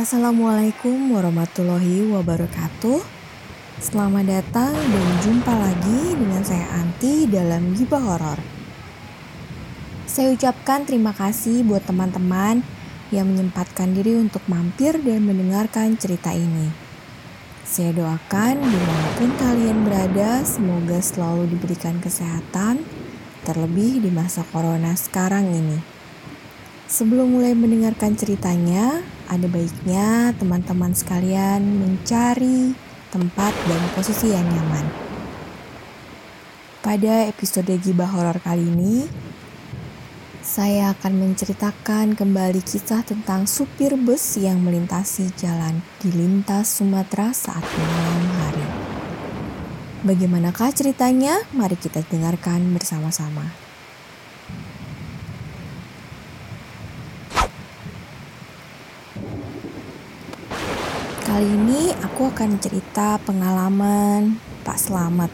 Assalamualaikum warahmatullahi wabarakatuh. Selamat datang dan jumpa lagi dengan saya Anti dalam Gibah Horor. Saya ucapkan terima kasih buat teman-teman yang menyempatkan diri untuk mampir dan mendengarkan cerita ini. Saya doakan di mana pun kalian berada, semoga selalu diberikan kesehatan, terlebih di masa corona sekarang ini. Sebelum mulai mendengarkan ceritanya, ada baiknya teman-teman sekalian mencari tempat dan posisi yang nyaman. Pada episode Gibah Horor kali ini, saya akan menceritakan kembali kisah tentang supir bus yang melintasi jalan di lintas Sumatera saat malam hari. Bagaimanakah ceritanya? Mari kita dengarkan bersama-sama. Kali ini aku akan cerita pengalaman Pak Slamet.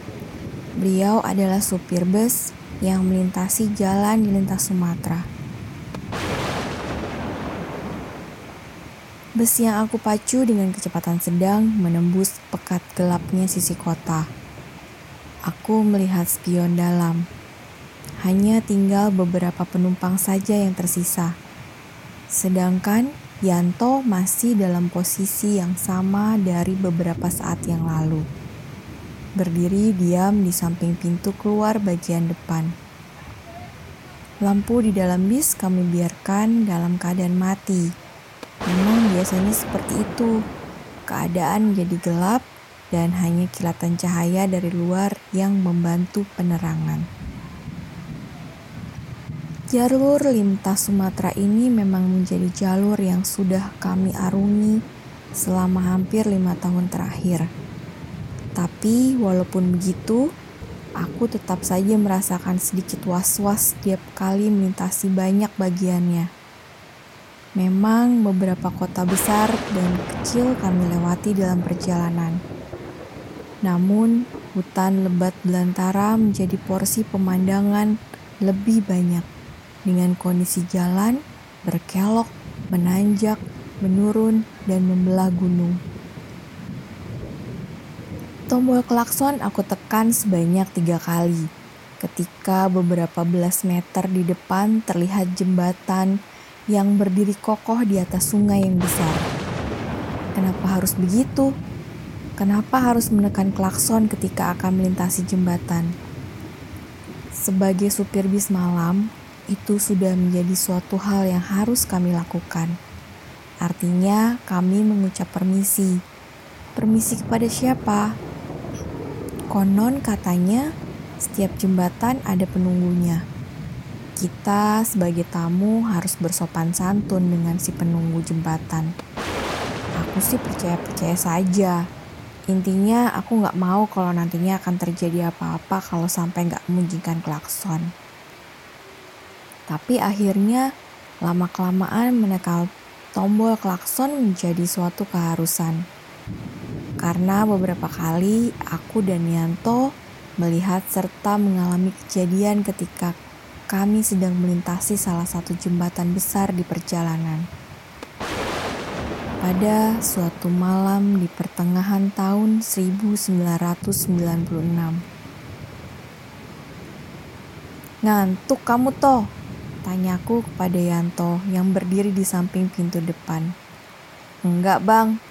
Beliau adalah supir bus yang melintasi jalan di lintas Sumatera. Bus yang aku pacu dengan kecepatan sedang menembus pekat gelapnya sisi kota. Aku melihat spion dalam. Hanya tinggal beberapa penumpang saja yang tersisa. Sedangkan Yanto masih dalam posisi yang sama dari beberapa saat yang lalu. Berdiri diam di samping pintu keluar bagian depan. Lampu di dalam bis kami biarkan dalam keadaan mati. Memang biasanya seperti itu. Keadaan jadi gelap dan hanya kilatan cahaya dari luar yang membantu penerangan. Jalur lintas Sumatera ini memang menjadi jalur yang sudah kami arungi selama hampir lima tahun terakhir. Tapi walaupun begitu, aku tetap saja merasakan sedikit was-was setiap kali melintasi banyak bagiannya. Memang beberapa kota besar dan kecil kami lewati dalam perjalanan. Namun, hutan lebat belantara menjadi porsi pemandangan lebih banyak dengan kondisi jalan berkelok, menanjak, menurun, dan membelah gunung. Tombol klakson aku tekan sebanyak tiga kali. Ketika beberapa belas meter di depan terlihat jembatan yang berdiri kokoh di atas sungai yang besar. Kenapa harus begitu? Kenapa harus menekan klakson ketika akan melintasi jembatan? Sebagai supir bis malam, itu sudah menjadi suatu hal yang harus kami lakukan. Artinya, kami mengucap permisi. Permisi kepada siapa? Konon katanya, setiap jembatan ada penunggunya. Kita sebagai tamu harus bersopan santun dengan si penunggu jembatan. Aku sih percaya-percaya saja. Intinya aku nggak mau kalau nantinya akan terjadi apa-apa kalau sampai nggak mengizinkan klakson. Tapi akhirnya lama-kelamaan menekan tombol klakson menjadi suatu keharusan. Karena beberapa kali aku dan Yanto melihat serta mengalami kejadian ketika kami sedang melintasi salah satu jembatan besar di perjalanan. Pada suatu malam di pertengahan tahun 1996. Ngantuk kamu toh? Tanyaku kepada Yanto yang berdiri di samping pintu depan. Enggak bang,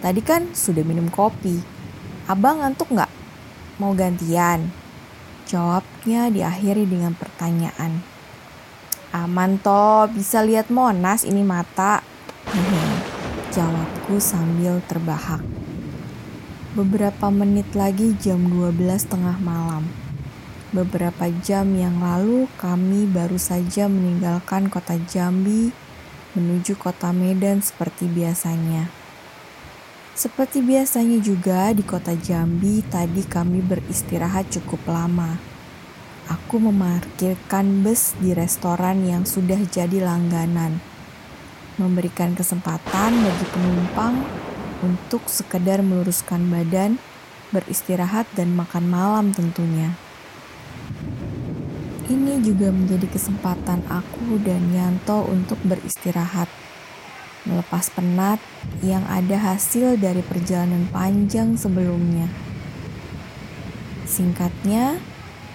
tadi kan sudah minum kopi. Abang ngantuk nggak? Mau gantian? Jawabnya diakhiri dengan pertanyaan. Aman toh, bisa lihat Monas ini mata. Jawabku sambil terbahak. Beberapa menit lagi jam 12 tengah malam. Beberapa jam yang lalu, kami baru saja meninggalkan kota Jambi menuju kota Medan seperti biasanya. Seperti biasanya juga di kota Jambi, tadi kami beristirahat cukup lama. Aku memarkirkan bus di restoran yang sudah jadi langganan, memberikan kesempatan bagi penumpang untuk sekedar meluruskan badan, beristirahat, dan makan malam tentunya. Ini juga menjadi kesempatan aku dan Yanto untuk beristirahat. melepas penat yang ada hasil dari perjalanan panjang sebelumnya. Singkatnya,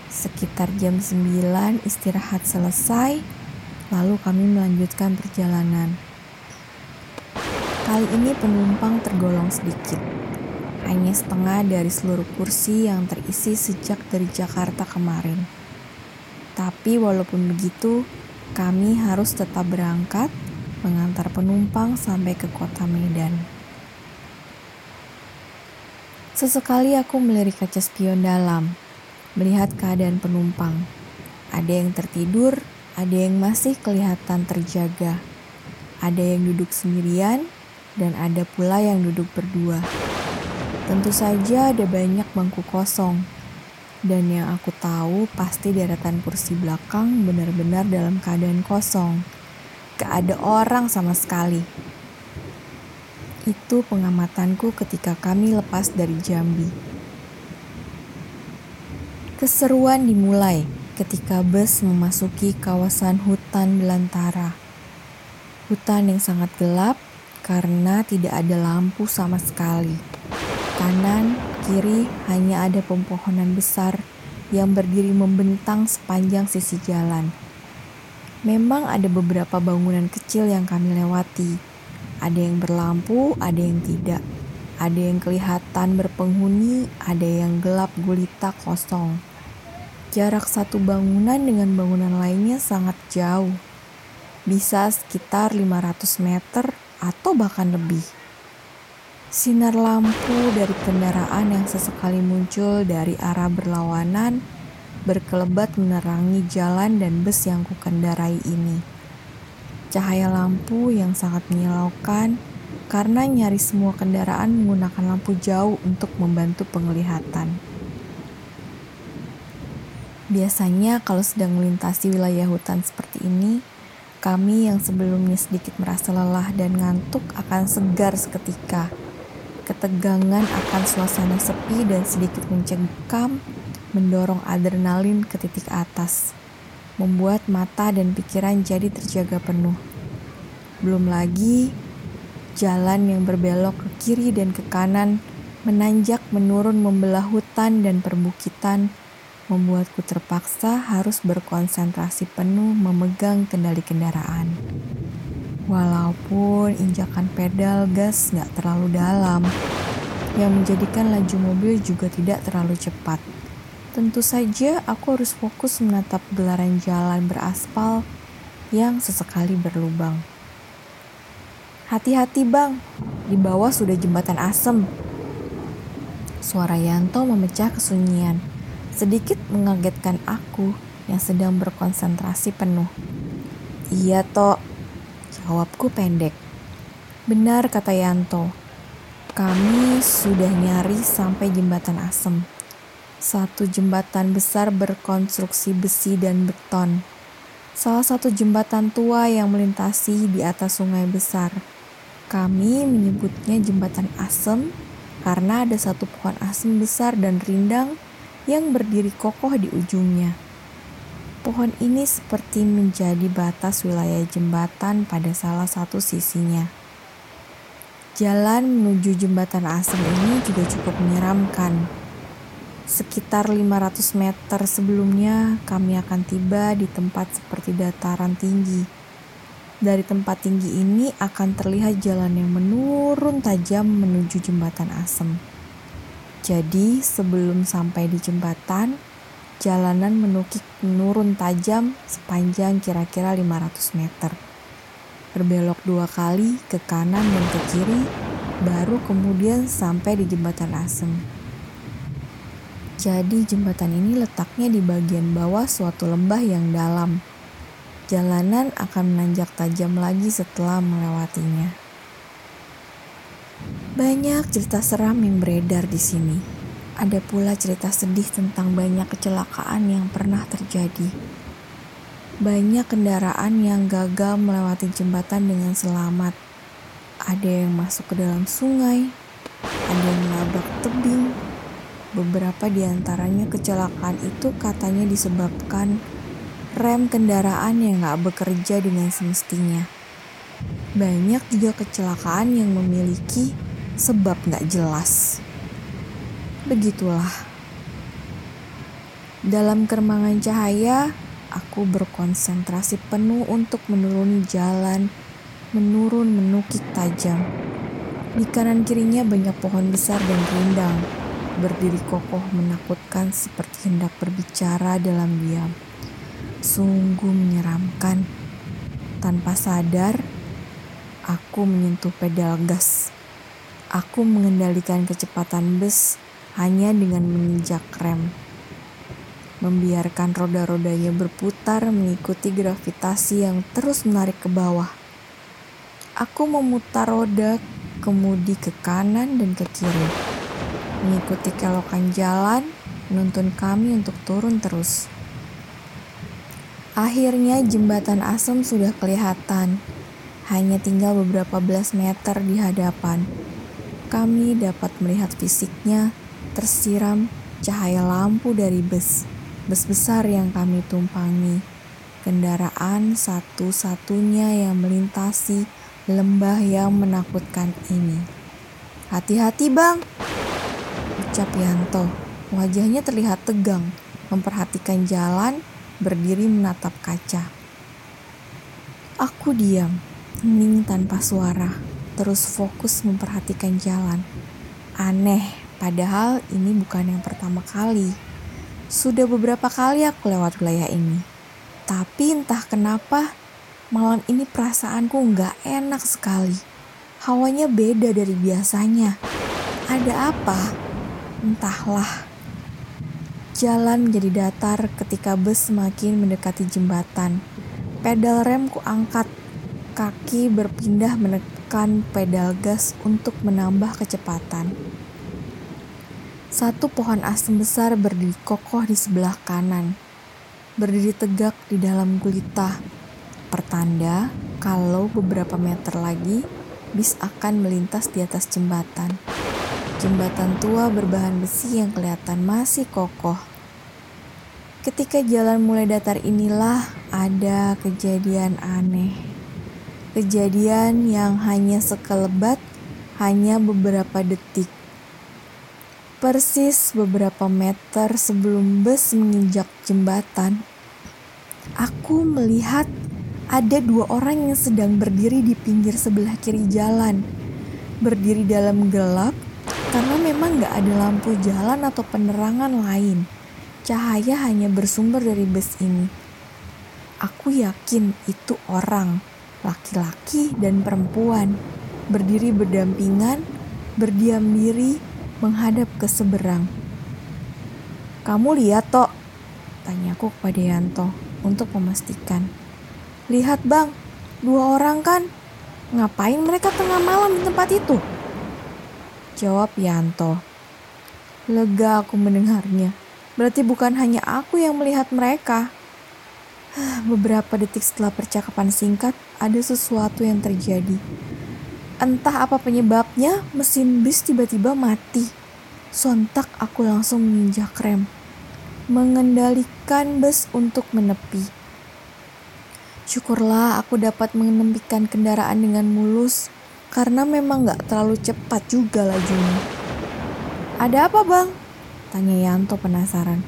sekitar jam 9 istirahat selesai, lalu kami melanjutkan perjalanan. Kali ini penumpang tergolong sedikit, hanya setengah dari seluruh kursi yang terisi sejak dari Jakarta kemarin. Tapi walaupun begitu, kami harus tetap berangkat mengantar penumpang sampai ke kota Medan. Sesekali aku melirik kaca spion dalam, melihat keadaan penumpang. Ada yang tertidur, ada yang masih kelihatan terjaga. Ada yang duduk sendirian, dan ada pula yang duduk berdua. Tentu saja ada banyak bangku kosong, dan yang aku tahu pasti deretan kursi belakang benar-benar dalam keadaan kosong. Gak ada orang sama sekali. Itu pengamatanku ketika kami lepas dari Jambi. Keseruan dimulai ketika bus memasuki kawasan hutan belantara. Hutan yang sangat gelap karena tidak ada lampu sama sekali. Kanan, kiri hanya ada pepohonan besar yang berdiri membentang sepanjang sisi jalan. Memang ada beberapa bangunan kecil yang kami lewati. Ada yang berlampu, ada yang tidak. Ada yang kelihatan berpenghuni, ada yang gelap gulita kosong. Jarak satu bangunan dengan bangunan lainnya sangat jauh. Bisa sekitar 500 meter atau bahkan lebih. Sinar lampu dari kendaraan yang sesekali muncul dari arah berlawanan berkelebat menerangi jalan dan bus yang kukendarai ini. Cahaya lampu yang sangat menyilaukan karena nyaris semua kendaraan menggunakan lampu jauh untuk membantu penglihatan. Biasanya kalau sedang melintasi wilayah hutan seperti ini, kami yang sebelumnya sedikit merasa lelah dan ngantuk akan segar seketika Ketegangan akan suasana sepi dan sedikit mencengkam mendorong adrenalin ke titik atas, membuat mata dan pikiran jadi terjaga penuh. Belum lagi jalan yang berbelok ke kiri dan ke kanan menanjak menurun membelah hutan dan perbukitan membuatku terpaksa harus berkonsentrasi penuh memegang kendali kendaraan. Walaupun injakan pedal gas nggak terlalu dalam, yang menjadikan laju mobil juga tidak terlalu cepat. Tentu saja aku harus fokus menatap gelaran jalan beraspal yang sesekali berlubang. Hati-hati bang, di bawah sudah jembatan asem. Suara Yanto memecah kesunyian, sedikit mengagetkan aku yang sedang berkonsentrasi penuh. Iya, Tok, Jawabku pendek. Benar kata Yanto. Kami sudah nyari sampai jembatan asem. Satu jembatan besar berkonstruksi besi dan beton. Salah satu jembatan tua yang melintasi di atas sungai besar. Kami menyebutnya jembatan asem karena ada satu pohon asem besar dan rindang yang berdiri kokoh di ujungnya. Pohon ini seperti menjadi batas wilayah jembatan pada salah satu sisinya. Jalan menuju jembatan asem ini juga cukup menyeramkan. Sekitar 500 meter sebelumnya, kami akan tiba di tempat seperti dataran tinggi. Dari tempat tinggi ini akan terlihat jalan yang menurun tajam menuju jembatan asem. Jadi, sebelum sampai di jembatan, Jalanan menukik menurun tajam sepanjang kira-kira 500 meter. Berbelok dua kali ke kanan dan ke kiri, baru kemudian sampai di jembatan asem. Jadi jembatan ini letaknya di bagian bawah suatu lembah yang dalam. Jalanan akan menanjak tajam lagi setelah melewatinya. Banyak cerita seram yang beredar di sini ada pula cerita sedih tentang banyak kecelakaan yang pernah terjadi. Banyak kendaraan yang gagal melewati jembatan dengan selamat. Ada yang masuk ke dalam sungai, ada yang menabrak tebing. Beberapa di antaranya kecelakaan itu katanya disebabkan rem kendaraan yang gak bekerja dengan semestinya. banyak juga kecelakaan yang memiliki sebab nggak jelas. Begitulah. Dalam kermangan cahaya, aku berkonsentrasi penuh untuk menuruni jalan, menurun menukik tajam. Di kanan kirinya banyak pohon besar dan rindang, berdiri kokoh menakutkan seperti hendak berbicara dalam diam. Sungguh menyeramkan. Tanpa sadar, aku menyentuh pedal gas. Aku mengendalikan kecepatan bus hanya dengan menginjak rem. Membiarkan roda-rodanya berputar mengikuti gravitasi yang terus menarik ke bawah. Aku memutar roda kemudi ke kanan dan ke kiri. Mengikuti kelokan jalan, menuntun kami untuk turun terus. Akhirnya jembatan asem sudah kelihatan. Hanya tinggal beberapa belas meter di hadapan. Kami dapat melihat fisiknya tersiram cahaya lampu dari bus, bus besar yang kami tumpangi. Kendaraan satu-satunya yang melintasi lembah yang menakutkan ini. Hati-hati bang, ucap Yanto. Wajahnya terlihat tegang, memperhatikan jalan, berdiri menatap kaca. Aku diam, hening tanpa suara, terus fokus memperhatikan jalan. Aneh, Padahal ini bukan yang pertama kali. Sudah beberapa kali aku lewat wilayah ini. Tapi entah kenapa malam ini perasaanku nggak enak sekali. Hawanya beda dari biasanya. Ada apa? Entahlah. Jalan menjadi datar ketika bus semakin mendekati jembatan. Pedal rem ku angkat. Kaki berpindah menekan pedal gas untuk menambah kecepatan. Satu pohon asem besar berdiri kokoh di sebelah kanan, berdiri tegak di dalam gulita, pertanda kalau beberapa meter lagi bis akan melintas di atas jembatan. Jembatan tua berbahan besi yang kelihatan masih kokoh. Ketika jalan mulai datar inilah ada kejadian aneh. Kejadian yang hanya sekelebat, hanya beberapa detik Persis beberapa meter sebelum bus menginjak jembatan, aku melihat ada dua orang yang sedang berdiri di pinggir sebelah kiri jalan. Berdiri dalam gelap karena memang gak ada lampu jalan atau penerangan lain. Cahaya hanya bersumber dari bus ini. Aku yakin itu orang, laki-laki dan perempuan, berdiri berdampingan, berdiam diri, menghadap ke seberang. Kamu lihat, Tok? Tanyaku kepada Yanto untuk memastikan. Lihat, Bang. Dua orang kan? Ngapain mereka tengah malam di tempat itu? Jawab Yanto. Lega aku mendengarnya. Berarti bukan hanya aku yang melihat mereka. Beberapa detik setelah percakapan singkat, ada sesuatu yang terjadi. Entah apa penyebabnya, mesin bis tiba-tiba mati. Sontak aku langsung menginjak rem, mengendalikan bus untuk menepi. Syukurlah aku dapat mengenempikan kendaraan dengan mulus, karena memang gak terlalu cepat juga lajunya. Ada apa bang? Tanya Yanto penasaran.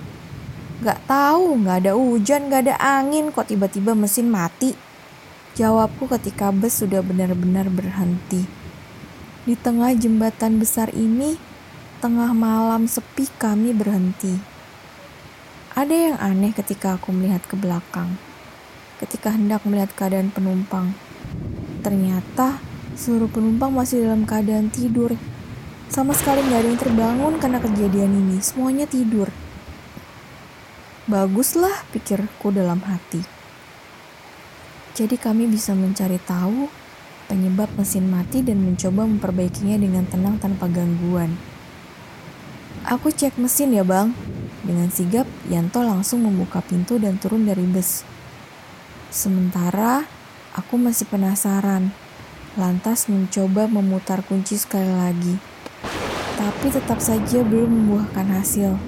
Gak tahu, gak ada hujan, gak ada angin, kok tiba-tiba mesin mati. Jawabku ketika bus sudah benar-benar berhenti. Di tengah jembatan besar ini, tengah malam sepi kami berhenti. Ada yang aneh ketika aku melihat ke belakang. Ketika hendak melihat keadaan penumpang, ternyata seluruh penumpang masih dalam keadaan tidur. Sama sekali nggak ada yang terbangun karena kejadian ini. Semuanya tidur. Baguslah, pikirku dalam hati. Jadi kami bisa mencari tahu penyebab mesin mati dan mencoba memperbaikinya dengan tenang tanpa gangguan. Aku cek mesin ya bang. Dengan sigap, Yanto langsung membuka pintu dan turun dari bus. Sementara, aku masih penasaran. Lantas mencoba memutar kunci sekali lagi. Tapi tetap saja belum membuahkan hasil.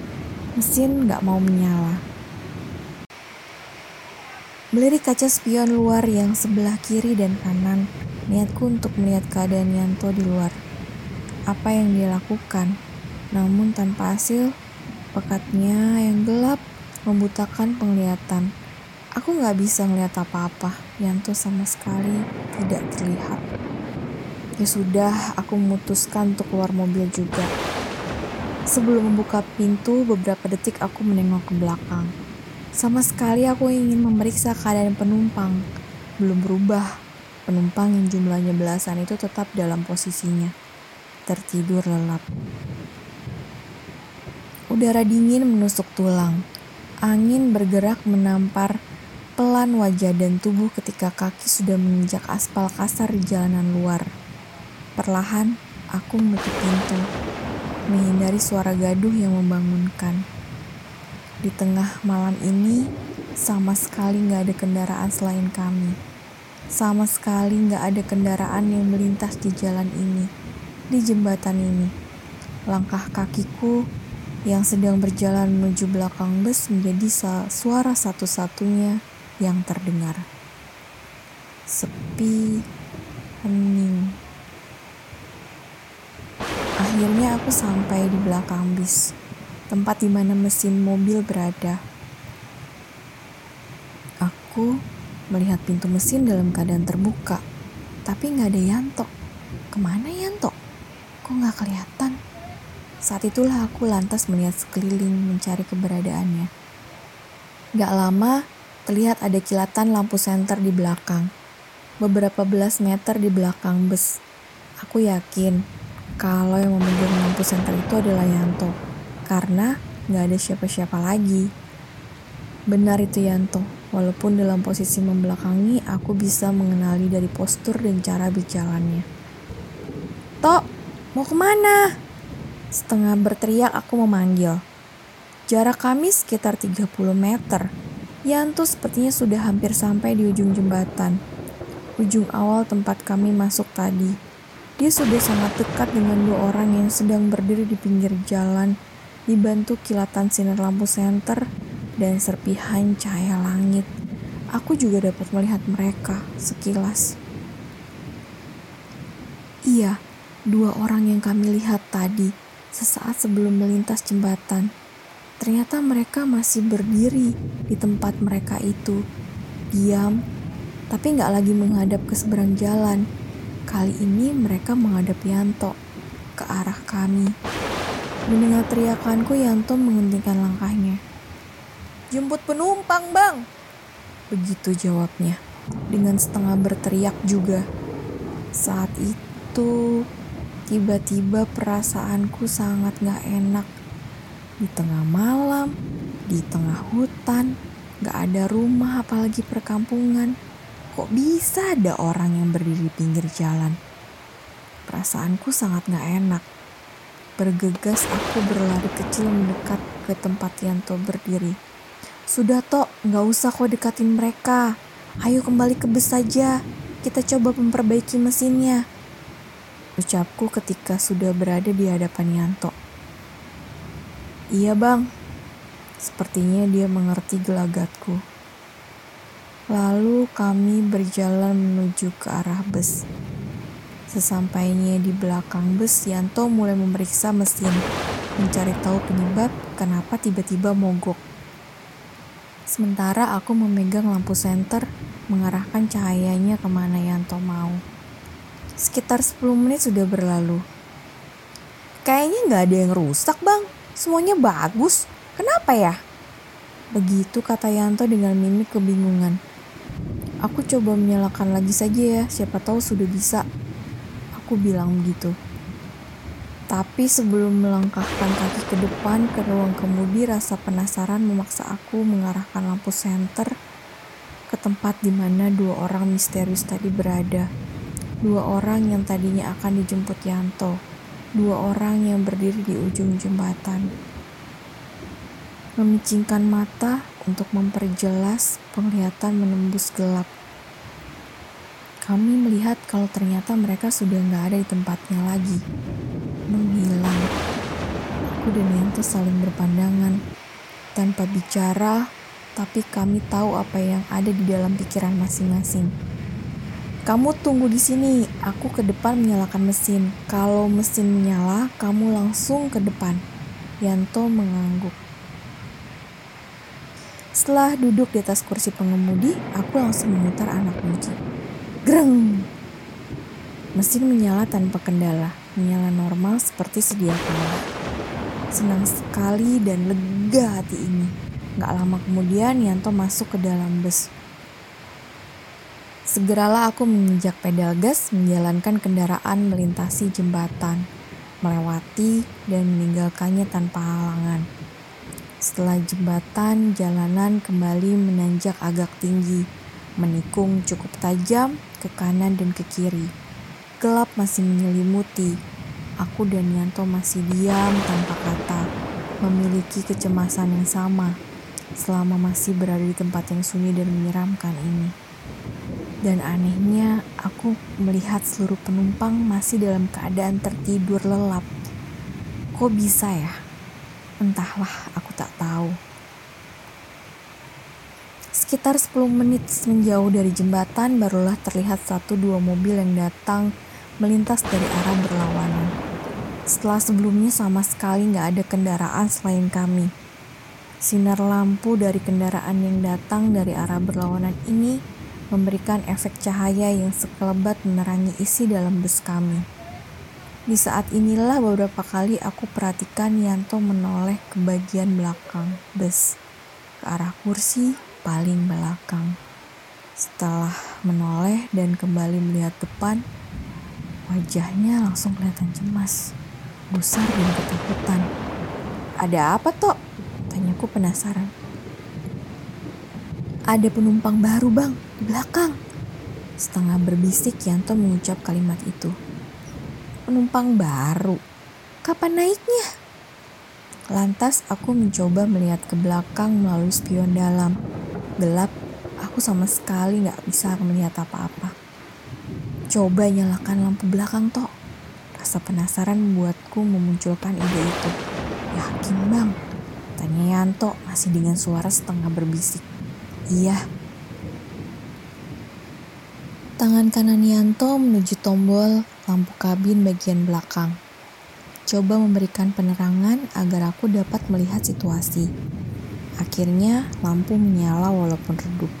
Mesin gak mau menyala. Melirik kaca spion luar yang sebelah kiri dan kanan, Niatku untuk melihat keadaan Yanto di luar. Apa yang dia lakukan. Namun tanpa hasil, pekatnya yang gelap membutakan penglihatan. Aku nggak bisa melihat apa-apa. Yanto sama sekali tidak terlihat. Ya sudah, aku memutuskan untuk keluar mobil juga. Sebelum membuka pintu, beberapa detik aku menengok ke belakang. Sama sekali aku ingin memeriksa keadaan penumpang. Belum berubah. Penumpang yang jumlahnya belasan itu tetap dalam posisinya. Tertidur lelap. Udara dingin menusuk tulang. Angin bergerak menampar pelan wajah dan tubuh ketika kaki sudah menginjak aspal kasar di jalanan luar. Perlahan, aku menutup pintu, menghindari suara gaduh yang membangunkan. Di tengah malam ini, sama sekali nggak ada kendaraan selain kami. Sama sekali nggak ada kendaraan yang melintas di jalan ini, di jembatan ini. Langkah kakiku yang sedang berjalan menuju belakang bus menjadi suara satu-satunya yang terdengar. Sepi, hening. Akhirnya aku sampai di belakang bis, tempat di mana mesin mobil berada. Aku melihat pintu mesin dalam keadaan terbuka, tapi nggak ada Yanto. Ke mana Yanto? Kok nggak kelihatan? Saat itulah aku lantas melihat sekeliling mencari keberadaannya. Gak lama, terlihat ada kilatan lampu senter di belakang. Beberapa belas meter di belakang bus. Aku yakin kalau yang memegang lampu senter itu adalah Yanto, karena nggak ada siapa-siapa lagi. Benar itu Yanto, walaupun dalam posisi membelakangi, aku bisa mengenali dari postur dan cara berjalannya. Tok, mau ke mana? Setengah berteriak aku memanggil. Jarak kami sekitar 30 meter. Yanto sepertinya sudah hampir sampai di ujung jembatan. Ujung awal tempat kami masuk tadi. Dia sudah sangat dekat dengan dua orang yang sedang berdiri di pinggir jalan, dibantu kilatan sinar lampu senter dan serpihan cahaya langit. Aku juga dapat melihat mereka sekilas. Iya, dua orang yang kami lihat tadi sesaat sebelum melintas jembatan. Ternyata mereka masih berdiri di tempat mereka itu, diam, tapi nggak lagi menghadap ke seberang jalan Kali ini mereka menghadap Yanto ke arah kami. Mendengar teriakanku, Yanto menghentikan langkahnya. Jemput penumpang, Bang! Begitu jawabnya, dengan setengah berteriak juga. Saat itu, tiba-tiba perasaanku sangat gak enak. Di tengah malam, di tengah hutan, gak ada rumah apalagi perkampungan Kok bisa ada orang yang berdiri di pinggir jalan? Perasaanku sangat gak enak. Bergegas aku berlari kecil mendekat ke tempat Yanto berdiri. Sudah tok, gak usah kau dekatin mereka. Ayo kembali ke bus saja. Kita coba memperbaiki mesinnya. Ucapku ketika sudah berada di hadapan Yanto. Iya bang, sepertinya dia mengerti gelagatku. Lalu kami berjalan menuju ke arah bus. Sesampainya di belakang bus, Yanto mulai memeriksa mesin, mencari tahu penyebab kenapa tiba-tiba mogok. Sementara aku memegang lampu senter, mengarahkan cahayanya ke mana Yanto mau. Sekitar 10 menit sudah berlalu. Kayaknya nggak ada yang rusak bang, semuanya bagus. Kenapa ya? Begitu kata Yanto dengan mimik kebingungan. Aku coba menyalakan lagi saja ya, siapa tahu sudah bisa. Aku bilang begitu. Tapi sebelum melangkahkan kaki ke depan ke ruang kemudi, rasa penasaran memaksa aku mengarahkan lampu senter ke tempat di mana dua orang misterius tadi berada. Dua orang yang tadinya akan dijemput Yanto. Dua orang yang berdiri di ujung jembatan. Memicingkan mata, untuk memperjelas penglihatan menembus gelap. Kami melihat kalau ternyata mereka sudah nggak ada di tempatnya lagi. Menghilang. Aku dan Yanto saling berpandangan. Tanpa bicara, tapi kami tahu apa yang ada di dalam pikiran masing-masing. Kamu tunggu di sini, aku ke depan menyalakan mesin. Kalau mesin menyala, kamu langsung ke depan. Yanto mengangguk. Setelah duduk di atas kursi pengemudi, aku langsung memutar anak kunci. Greng! Mesin menyala tanpa kendala, menyala normal seperti sedia kala. Senang sekali dan lega hati ini. Gak lama kemudian Yanto masuk ke dalam bus. Segeralah aku menginjak pedal gas menjalankan kendaraan melintasi jembatan, melewati dan meninggalkannya tanpa halangan. Setelah jembatan, jalanan kembali menanjak agak tinggi, menikung cukup tajam ke kanan dan ke kiri. Gelap masih menyelimuti. Aku dan Yanto masih diam tanpa kata, memiliki kecemasan yang sama selama masih berada di tempat yang sunyi dan menyeramkan ini. Dan anehnya, aku melihat seluruh penumpang masih dalam keadaan tertidur lelap. Kok bisa ya? Entahlah, aku tak tahu. Sekitar 10 menit menjauh dari jembatan, barulah terlihat satu dua mobil yang datang melintas dari arah berlawanan. Setelah sebelumnya sama sekali nggak ada kendaraan selain kami. Sinar lampu dari kendaraan yang datang dari arah berlawanan ini memberikan efek cahaya yang sekelebat menerangi isi dalam bus kami. Di saat inilah beberapa kali aku perhatikan Yanto menoleh ke bagian belakang bus, ke arah kursi paling belakang. Setelah menoleh dan kembali melihat depan, wajahnya langsung kelihatan cemas, gusar dan ketakutan. Ada apa, Tok? Tanyaku penasaran. Ada penumpang baru bang, di belakang. Setengah berbisik Yanto mengucap kalimat itu. Penumpang baru? Kapan naiknya? Lantas aku mencoba melihat ke belakang melalui spion dalam. Gelap, aku sama sekali gak bisa melihat apa-apa. Coba nyalakan lampu belakang toh. Rasa penasaran membuatku memunculkan ide itu. Yakin bang? Tanya Yanto masih dengan suara setengah berbisik. Iya. Tangan kanan Yanto menuju tombol lampu kabin bagian belakang. Coba memberikan penerangan agar aku dapat melihat situasi. Akhirnya lampu menyala walaupun redup.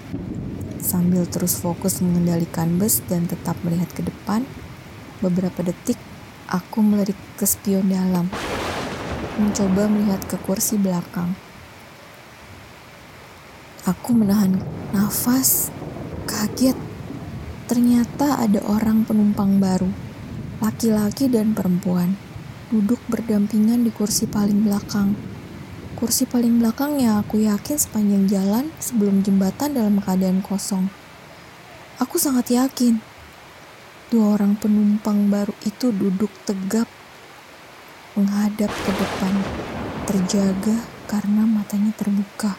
Sambil terus fokus mengendalikan bus dan tetap melihat ke depan, beberapa detik aku melirik ke spion dalam. Mencoba melihat ke kursi belakang. Aku menahan nafas, kaget. Ternyata ada orang penumpang baru, laki-laki dan perempuan, duduk berdampingan di kursi paling belakang. Kursi paling belakang yang aku yakin sepanjang jalan sebelum jembatan dalam keadaan kosong. Aku sangat yakin dua orang penumpang baru itu duduk tegap menghadap ke depan, terjaga karena matanya terbuka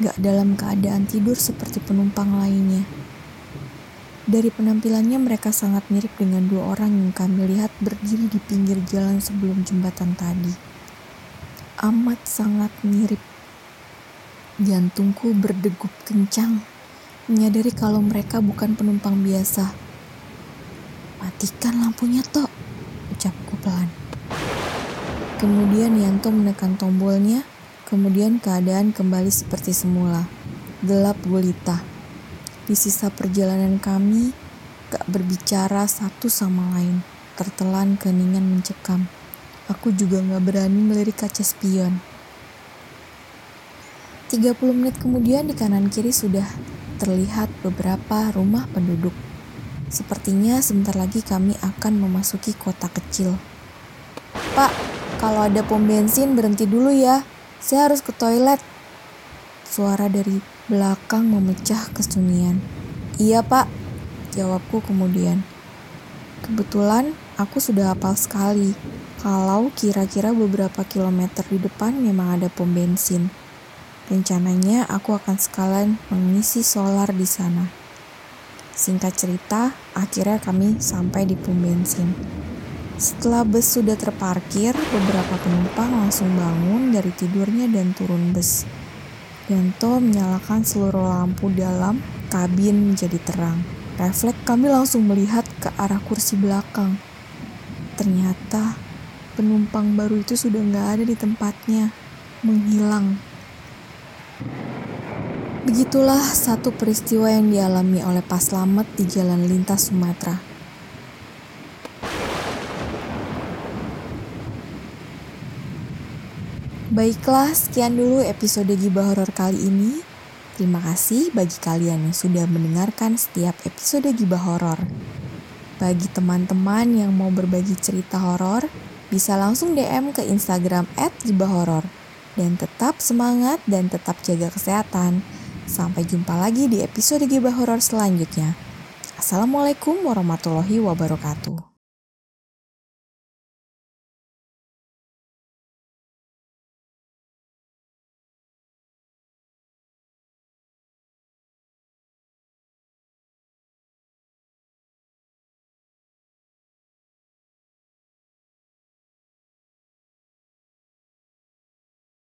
gak dalam keadaan tidur seperti penumpang lainnya. Dari penampilannya mereka sangat mirip dengan dua orang yang kami lihat berdiri di pinggir jalan sebelum jembatan tadi. Amat sangat mirip. Jantungku berdegup kencang, menyadari kalau mereka bukan penumpang biasa. Matikan lampunya, Tok, ucapku pelan. Kemudian Yanto menekan tombolnya, Kemudian keadaan kembali seperti semula, gelap gulita. Di sisa perjalanan kami, gak berbicara satu sama lain, tertelan keningan mencekam. Aku juga gak berani melirik kaca spion. 30 menit kemudian di kanan kiri sudah terlihat beberapa rumah penduduk. Sepertinya sebentar lagi kami akan memasuki kota kecil. Pak, kalau ada pom bensin berhenti dulu ya, saya harus ke toilet. Suara dari belakang memecah kesunyian. Iya pak, jawabku kemudian. Kebetulan aku sudah hafal sekali kalau kira-kira beberapa kilometer di depan memang ada pom bensin. Rencananya aku akan sekalian mengisi solar di sana. Singkat cerita, akhirnya kami sampai di pom bensin. Setelah bus sudah terparkir, beberapa penumpang langsung bangun dari tidurnya dan turun bus. Yanto menyalakan seluruh lampu dalam kabin menjadi terang. Refleks kami langsung melihat ke arah kursi belakang. Ternyata penumpang baru itu sudah nggak ada di tempatnya, menghilang. Begitulah satu peristiwa yang dialami oleh Pas Slamet di jalan lintas Sumatera. Baiklah, sekian dulu episode Gibah Horor kali ini. Terima kasih bagi kalian yang sudah mendengarkan setiap episode Gibah Horor. Bagi teman-teman yang mau berbagi cerita horor, bisa langsung DM ke Instagram @gibahhoror. Dan tetap semangat dan tetap jaga kesehatan. Sampai jumpa lagi di episode Gibah Horor selanjutnya. Assalamualaikum warahmatullahi wabarakatuh.